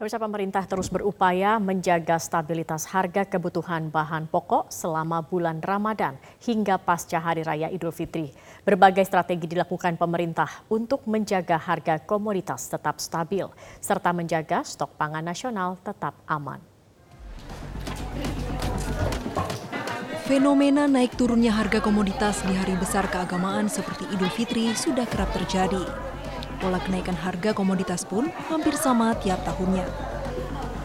Pemirsa pemerintah terus berupaya menjaga stabilitas harga kebutuhan bahan pokok selama bulan Ramadan hingga pasca Hari Raya Idul Fitri. Berbagai strategi dilakukan pemerintah untuk menjaga harga komoditas tetap stabil serta menjaga stok pangan nasional tetap aman. Fenomena naik turunnya harga komoditas di hari besar keagamaan seperti Idul Fitri sudah kerap terjadi. Pola kenaikan harga komoditas pun hampir sama tiap tahunnya.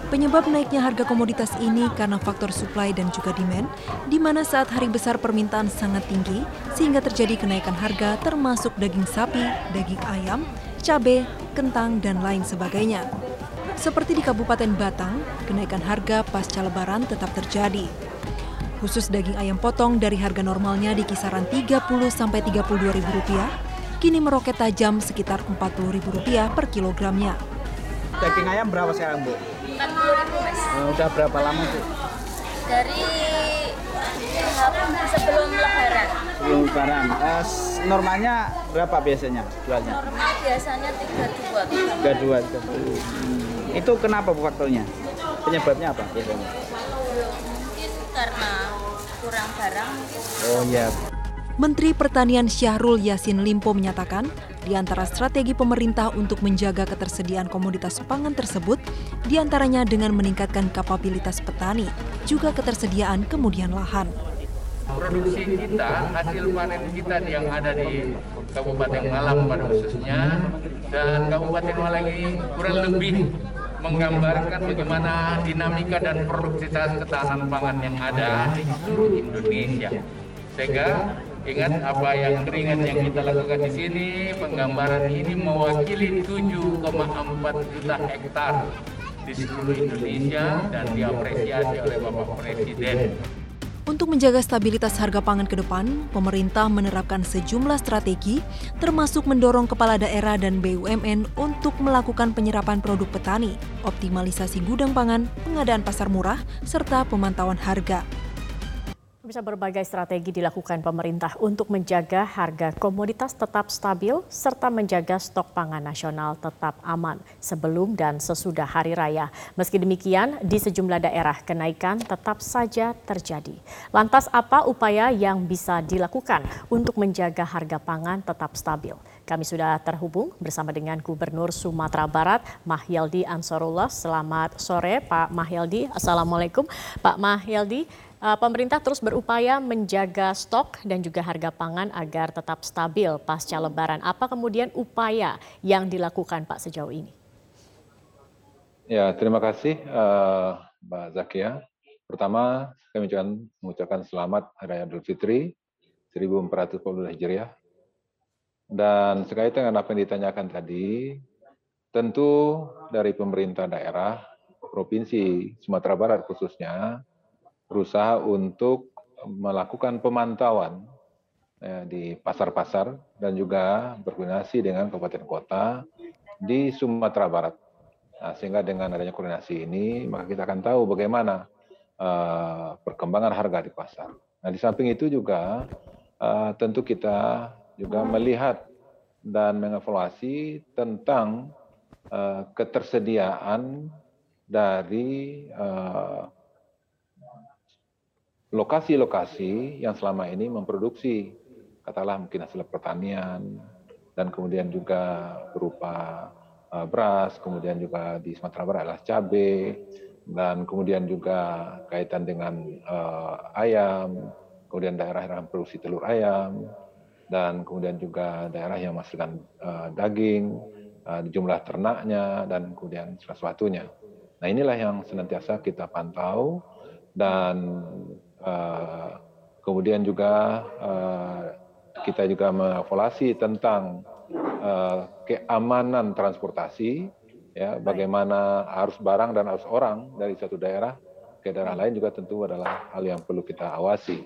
Penyebab naiknya harga komoditas ini karena faktor supply dan juga demand, di mana saat hari besar permintaan sangat tinggi, sehingga terjadi kenaikan harga termasuk daging sapi, daging ayam, cabai, kentang, dan lain sebagainya. Seperti di Kabupaten Batang, kenaikan harga pasca lebaran tetap terjadi. Khusus daging ayam potong dari harga normalnya di kisaran Rp30-Rp32.000 kini meroket tajam sekitar Rp40.000 per kilogramnya. Daging ayam berapa sekarang, Bu? 40 ribu mas. Uh, udah berapa lama, Bu? Dari sebelum lebaran. Sebelum lebaran. Uh, normalnya berapa biasanya jualnya? Normal biasanya 32, 32. 32. Hmm. Itu kenapa Bu faktornya? Penyebabnya apa biasanya? Mungkin karena kurang barang. Oh iya. Menteri Pertanian Syahrul Yasin Limpo menyatakan, di antara strategi pemerintah untuk menjaga ketersediaan komoditas pangan tersebut, di antaranya dengan meningkatkan kapabilitas petani, juga ketersediaan kemudian lahan. Produksi kita, hasil panen kita yang ada di Kabupaten Malang pada khususnya, dan Kabupaten Malang ini kurang lebih menggambarkan bagaimana dinamika dan produktivitas ketahanan pangan yang ada di seluruh Indonesia. Sehingga Ingat apa yang keringat yang kita lakukan di sini, penggambaran ini mewakili 7,4 juta hektar di seluruh Indonesia dan diapresiasi oleh Bapak Presiden. Untuk menjaga stabilitas harga pangan ke depan, pemerintah menerapkan sejumlah strategi, termasuk mendorong kepala daerah dan BUMN untuk melakukan penyerapan produk petani, optimalisasi gudang pangan, pengadaan pasar murah, serta pemantauan harga. Bisa berbagai strategi dilakukan pemerintah untuk menjaga harga komoditas tetap stabil serta menjaga stok pangan nasional tetap aman sebelum dan sesudah hari raya. Meski demikian, di sejumlah daerah kenaikan tetap saja terjadi. Lantas apa upaya yang bisa dilakukan untuk menjaga harga pangan tetap stabil? Kami sudah terhubung bersama dengan Gubernur Sumatera Barat, Mahyaldi Ansarullah. Selamat sore Pak Mahyaldi. Assalamualaikum Pak Mahyaldi. Eh, pemerintah terus berupaya menjaga stok dan juga harga pangan agar tetap stabil pasca lebaran. Apa kemudian upaya yang dilakukan Pak sejauh ini? Ya, terima kasih uh, Mbak Zakia. Pertama, kami ucapkan, mengucapkan selamat Hari Idul Fitri 1440 Hijriah. Dan sekaitan dengan apa yang ditanyakan tadi, tentu dari pemerintah daerah, Provinsi Sumatera Barat khususnya, berusaha untuk melakukan pemantauan ya, di pasar-pasar dan juga berkoordinasi dengan kabupaten kota di Sumatera Barat. Nah, sehingga dengan adanya koordinasi ini, maka kita akan tahu bagaimana uh, perkembangan harga di pasar. Nah, di samping itu juga uh, tentu kita juga melihat dan mengevaluasi tentang uh, ketersediaan dari uh, lokasi-lokasi yang selama ini memproduksi katakanlah mungkin hasil pertanian dan kemudian juga berupa uh, beras, kemudian juga di Sumatera Barat adalah cabai dan kemudian juga kaitan dengan uh, ayam, kemudian daerah yang produksi telur ayam dan kemudian juga daerah yang menghasilkan uh, daging, uh, jumlah ternaknya dan kemudian sesuatunya. Nah inilah yang senantiasa kita pantau dan Eh, kemudian juga uh, kita juga mengevaluasi tentang uh, keamanan transportasi, ya bagaimana arus barang dan arus orang dari satu daerah ke daerah lain juga tentu adalah hal yang perlu kita awasi.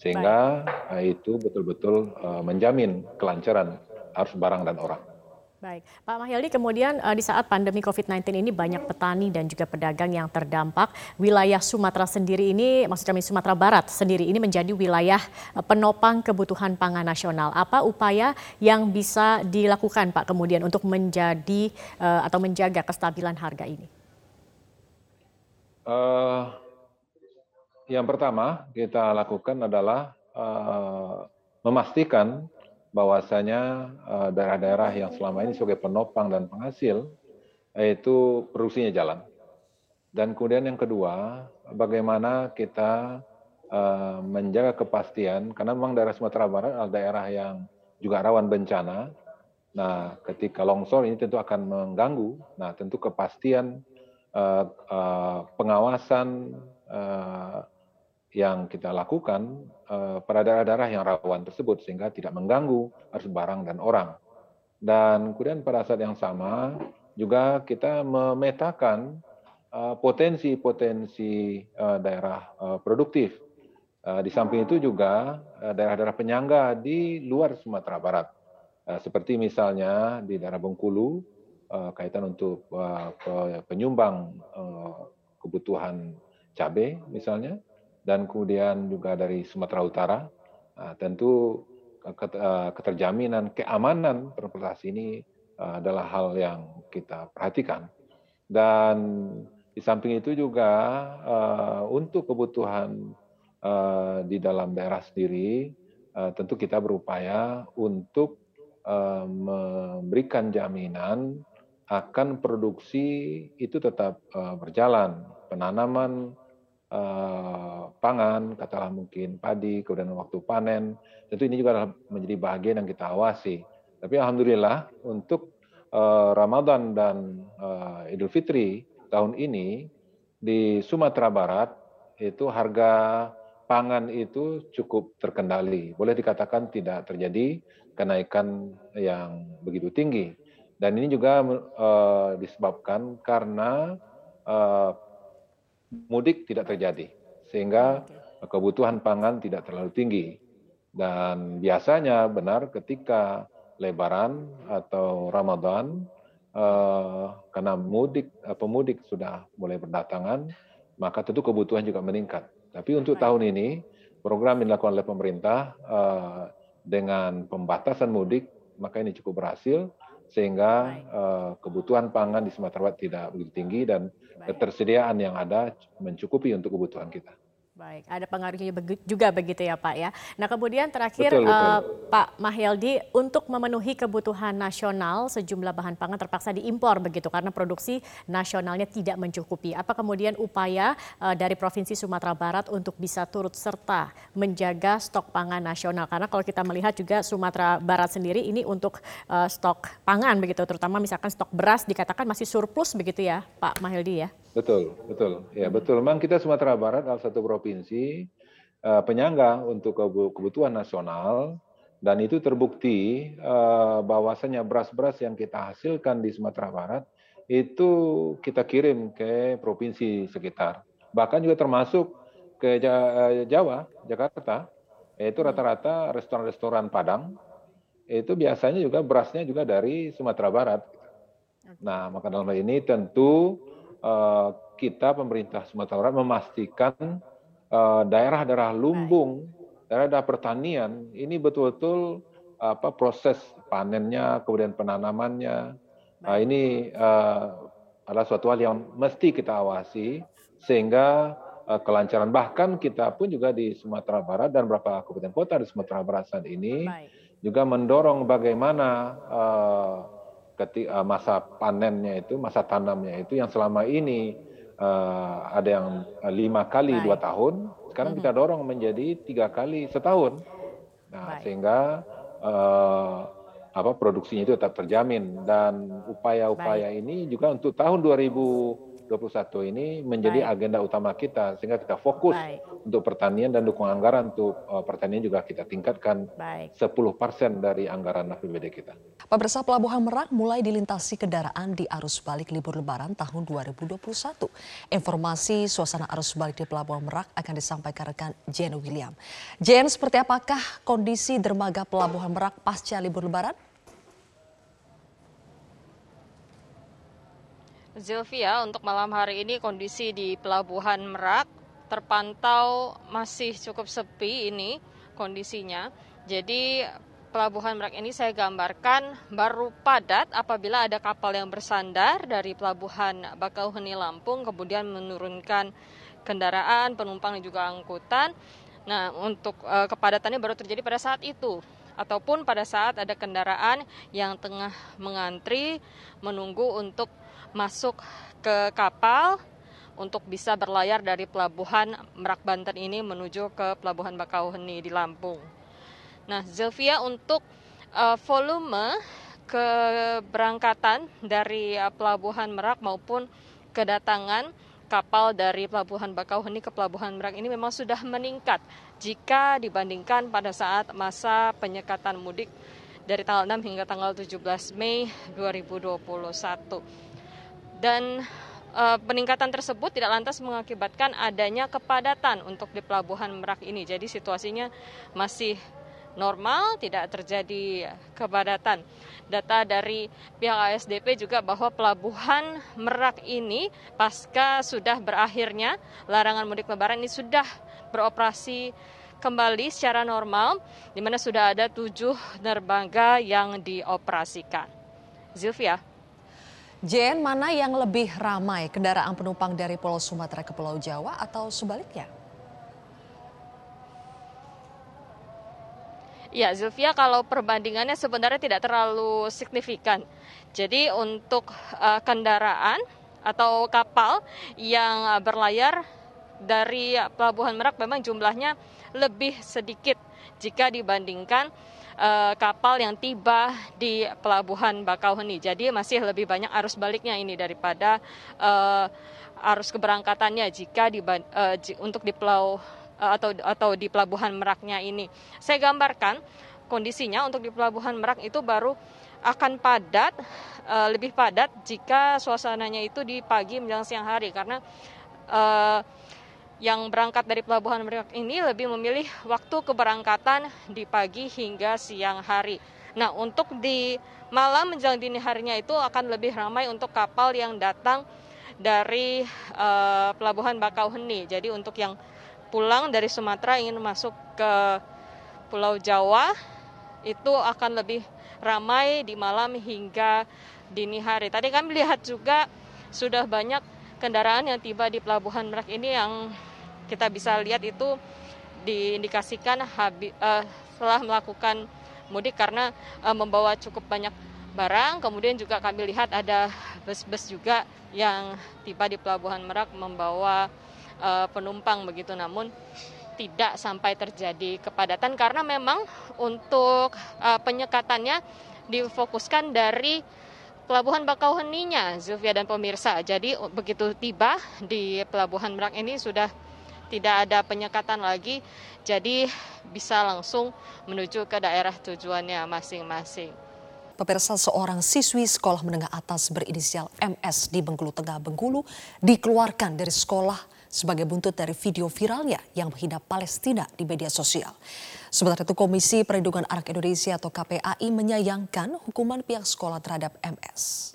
Sehingga itu betul-betul menjamin kelancaran arus barang dan orang. Baik, Pak Mahyaldi kemudian uh, di saat pandemi COVID-19 ini banyak petani dan juga pedagang yang terdampak. Wilayah Sumatera sendiri ini, maksud kami Sumatera Barat sendiri ini menjadi wilayah uh, penopang kebutuhan pangan nasional. Apa upaya yang bisa dilakukan Pak kemudian untuk menjadi uh, atau menjaga kestabilan harga ini? Uh, yang pertama kita lakukan adalah uh, memastikan bahwasanya uh, daerah-daerah yang selama ini sebagai penopang dan penghasil itu produksinya jalan. Dan kemudian yang kedua, bagaimana kita uh, menjaga kepastian karena memang daerah Sumatera Barat adalah daerah yang juga rawan bencana. Nah, ketika longsor ini tentu akan mengganggu. Nah, tentu kepastian uh, pengawasan yang kita lakukan uh, pada daerah-daerah yang rawan tersebut sehingga tidak mengganggu arus barang dan orang. Dan kemudian pada saat yang sama juga kita memetakan Eh, potensi-potensi uh, daerah produktif. Di samping itu juga daerah-daerah penyangga di luar Sumatera Barat, seperti misalnya di daerah Bengkulu, kaitan untuk penyumbang uh, kebutuhan cabai misalnya, dan kemudian juga dari Sumatera Utara, uh, tentu keterjaminan keamanan transportasi ini adalah hal yang kita perhatikan. Dan di samping itu juga untuk kebutuhan uh, di dalam daerah sendiri, tentu kita berupaya untuk memberikan jaminan akan produksi itu tetap berjalan. Penanaman pangan, katakanlah mungkin padi, kemudian waktu panen, tentu ini juga menjadi bagian yang kita awasi. Tapi alhamdulillah untuk uh, Ramadan dan uh, Idul Fitri tahun ini di Sumatera Barat itu harga pangan itu cukup terkendali. Boleh dikatakan tidak terjadi kenaikan yang begitu tinggi. Dan ini juga disebabkan karena mudik tidak terjadi, sehingga kebutuhan pangan tidak terlalu tinggi. Dan biasanya benar ketika Lebaran atau Ramadan uh, karena mudik uh, pemudik sudah mulai berdatangan, maka tentu kebutuhan juga meningkat. Tapi untuk tahun ini program yang dilakukan oleh pemerintah uh, dengan pembatasan mudik, maka ini cukup berhasil sehingga uh, kebutuhan pangan di Sumatera Barat tidak begitu tinggi dan. Ketersediaan yang ada mencukupi untuk kebutuhan kita. Baik, ada pengaruhnya juga begitu ya Pak ya. Nah kemudian terakhir betul, betul. Uh, Pak Mahyaldi untuk memenuhi kebutuhan nasional sejumlah bahan pangan terpaksa diimpor begitu karena produksi nasionalnya tidak mencukupi. Apa kemudian upaya uh, dari Provinsi Sumatera Barat untuk bisa turut serta menjaga stok pangan nasional? Karena kalau kita melihat juga Sumatera Barat sendiri ini untuk uh, stok pangan begitu, terutama misalkan stok beras dikatakan masih surplus begitu ya Pak Mahyaldi ya? Betul, betul. Ya, betul. Memang kita Sumatera Barat adalah satu provinsi uh, penyangga untuk kebutuhan nasional dan itu terbukti uh, bahwasanya beras-beras yang kita hasilkan di Sumatera Barat itu kita kirim ke provinsi sekitar. Bahkan juga termasuk ke eh, Jawa, Jakarta, yaitu rata-rata restoran-restoran Padang itu biasanya juga berasnya juga dari Sumatera Barat. Nah, maka dalam hal ini tentu Eh, kita pemerintah Sumatera Barat memastikan eh, daerah-daerah lumbung, daerah-daerah pertanian ini betul-betul apa proses panennya, kemudian penanamannya. Nah, ini uh, adalah suatu hal yang mesti kita awasi sehingga uh, kelancaran bahkan kita pun juga di Sumatera Barat dan beberapa kabupaten kota di Sumatera Barat saat ini Baik. juga mendorong bagaimana uh, ketika eh, masa panennya itu, masa tanamnya itu yang selama ini uh, ada yang lima kali Baik. dua tahun, sekarang mm -hmm. kita dorong menjadi tiga kali setahun. Nah, Baik. sehingga uh, apa produksinya itu tetap terjamin dan upaya-upaya ini juga untuk tahun 2000 2021 ini menjadi Baik. agenda utama kita sehingga kita fokus Baik. untuk pertanian dan dukungan anggaran untuk uh, pertanian juga kita tingkatkan Baik. 10% dari anggaran APBD kita. Pemirsa Pelabuhan Merak mulai dilintasi kendaraan di arus balik libur lebaran tahun 2021. Informasi suasana arus balik di Pelabuhan Merak akan disampaikan rekan Jen William. Jen, seperti apakah kondisi dermaga Pelabuhan Merak pasca libur lebaran? Zilvia, untuk malam hari ini kondisi di Pelabuhan Merak terpantau masih cukup sepi ini kondisinya. Jadi Pelabuhan Merak ini saya gambarkan baru padat apabila ada kapal yang bersandar dari Pelabuhan Bakauheni Lampung kemudian menurunkan kendaraan, penumpang dan juga angkutan. Nah, untuk uh, kepadatannya baru terjadi pada saat itu ataupun pada saat ada kendaraan yang tengah mengantri menunggu untuk masuk ke kapal untuk bisa berlayar dari pelabuhan Merak Banten ini menuju ke pelabuhan Bakauheni di Lampung. Nah, Zelvia untuk uh, volume keberangkatan dari uh, pelabuhan Merak maupun kedatangan kapal dari pelabuhan Bakauheni ke pelabuhan Merak ini memang sudah meningkat jika dibandingkan pada saat masa penyekatan mudik dari tanggal 6 hingga tanggal 17 Mei 2021. Dan uh, peningkatan tersebut tidak lantas mengakibatkan adanya kepadatan untuk di pelabuhan Merak ini. Jadi situasinya masih normal, tidak terjadi kepadatan. Data dari pihak ASDP juga bahwa pelabuhan Merak ini pasca sudah berakhirnya larangan mudik lebaran ini sudah beroperasi kembali secara normal, di mana sudah ada tujuh dermaga yang dioperasikan. Zilvia. Jen, mana yang lebih ramai, kendaraan penumpang dari Pulau Sumatera ke Pulau Jawa atau sebaliknya? Ya, Zulfia, kalau perbandingannya sebenarnya tidak terlalu signifikan. Jadi untuk uh, kendaraan atau kapal yang uh, berlayar dari Pelabuhan Merak memang jumlahnya lebih sedikit jika dibandingkan kapal yang tiba di Pelabuhan Bakauheni. Jadi masih lebih banyak arus baliknya ini daripada uh, arus keberangkatannya jika di, uh, untuk di Pulau Eh, atau atau di pelabuhan Meraknya ini. Saya gambarkan kondisinya untuk di pelabuhan Merak itu baru akan padat uh, lebih padat jika suasananya itu di pagi menjelang siang hari karena uh, yang berangkat dari pelabuhan Merak ini lebih memilih waktu keberangkatan di pagi hingga siang hari. Nah, untuk di malam menjelang dini harinya itu akan lebih ramai untuk kapal yang datang dari uh, pelabuhan Bakauheni. Jadi untuk yang pulang dari Sumatera ingin masuk ke Pulau Jawa itu akan lebih ramai di malam hingga dini hari. Tadi kami lihat juga sudah banyak kendaraan yang tiba di Pelabuhan Merak ini yang kita bisa lihat itu diindikasikan uh, setelah melakukan mudik karena uh, membawa cukup banyak barang. Kemudian juga kami lihat ada bus-bus juga yang tiba di Pelabuhan Merak membawa uh, penumpang begitu namun tidak sampai terjadi kepadatan karena memang untuk uh, penyekatannya difokuskan dari Pelabuhan Bakauheninya, Zulfia dan pemirsa. Jadi begitu tiba di Pelabuhan Merak ini sudah tidak ada penyekatan lagi, jadi bisa langsung menuju ke daerah tujuannya masing-masing. Pemirsa seorang siswi sekolah menengah atas berinisial MS di Bengkulu Tengah Bengkulu dikeluarkan dari sekolah sebagai buntut dari video viralnya yang menghina Palestina di media sosial. Sementara itu Komisi Perlindungan Anak Indonesia atau KPAI menyayangkan hukuman pihak sekolah terhadap MS.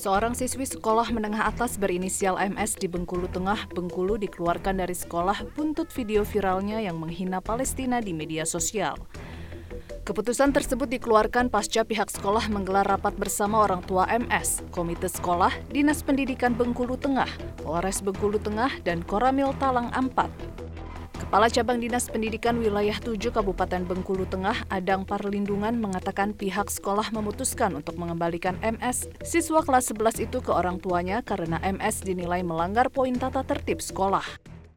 Seorang siswi sekolah menengah atas berinisial MS di Bengkulu Tengah, Bengkulu dikeluarkan dari sekolah buntut video viralnya yang menghina Palestina di media sosial. Keputusan tersebut dikeluarkan pasca pihak sekolah menggelar rapat bersama orang tua MS, Komite Sekolah, Dinas Pendidikan Bengkulu Tengah, Polres Bengkulu Tengah, dan Koramil Talang Ampat. Kepala Cabang Dinas Pendidikan Wilayah 7 Kabupaten Bengkulu Tengah, Adang Parlindungan mengatakan pihak sekolah memutuskan untuk mengembalikan MS siswa kelas 11 itu ke orang tuanya karena MS dinilai melanggar poin tata tertib sekolah.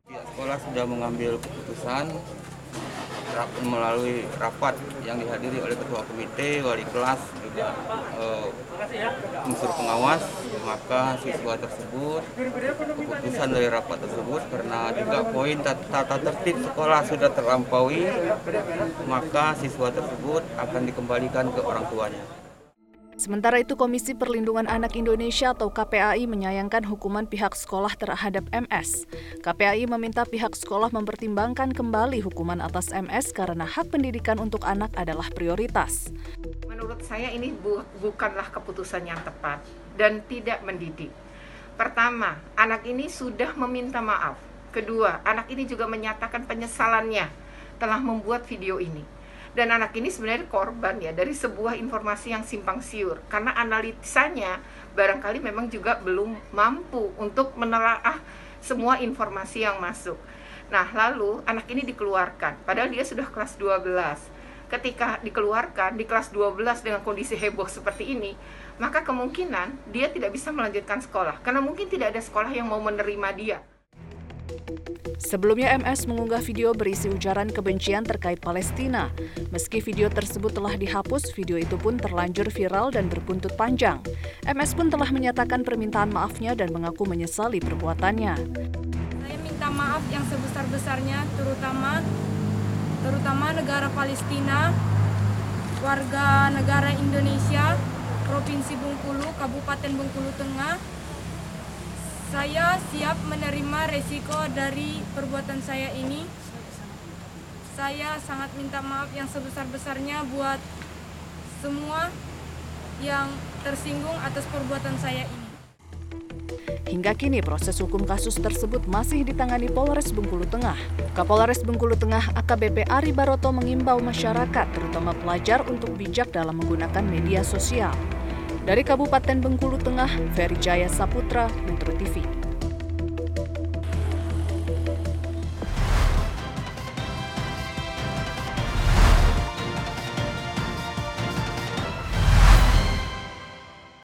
Pihak sekolah sudah mengambil keputusan melalui rapat yang dihadiri oleh ketua komite, wali kelas, juga uh, unsur pengawas, maka siswa tersebut keputusan dari rapat tersebut karena juga poin tata tertib sekolah sudah terlampaui, maka siswa tersebut akan dikembalikan ke orang tuanya. Sementara itu, Komisi Perlindungan Anak Indonesia atau KPAI menyayangkan hukuman pihak sekolah terhadap MS. KPAI meminta pihak sekolah mempertimbangkan kembali hukuman atas MS karena hak pendidikan untuk anak adalah prioritas. Menurut saya ini bu bukanlah keputusan yang tepat dan tidak mendidik. Pertama, anak ini sudah meminta maaf. Kedua, anak ini juga menyatakan penyesalannya telah membuat video ini dan anak ini sebenarnya korban ya dari sebuah informasi yang simpang siur karena analisanya barangkali memang juga belum mampu untuk menelaah semua informasi yang masuk. Nah, lalu anak ini dikeluarkan padahal dia sudah kelas 12. Ketika dikeluarkan di kelas 12 dengan kondisi heboh seperti ini, maka kemungkinan dia tidak bisa melanjutkan sekolah karena mungkin tidak ada sekolah yang mau menerima dia. Sebelumnya MS mengunggah video berisi ujaran kebencian terkait Palestina. Meski video tersebut telah dihapus, video itu pun terlanjur viral dan berbuntut panjang. MS pun telah menyatakan permintaan maafnya dan mengaku menyesali perbuatannya. Saya minta maaf yang sebesar-besarnya terutama terutama negara Palestina, warga negara Indonesia, Provinsi Bengkulu, Kabupaten Bengkulu Tengah, saya siap menerima resiko dari perbuatan saya ini. Saya sangat minta maaf yang sebesar-besarnya buat semua yang tersinggung atas perbuatan saya ini. Hingga kini proses hukum kasus tersebut masih ditangani Polres Bengkulu Tengah. Kapolres Bengkulu Tengah AKBP Ari Baroto mengimbau masyarakat, terutama pelajar untuk bijak dalam menggunakan media sosial. Dari Kabupaten Bengkulu Tengah, Ferry Jaya Saputra, Metro TV.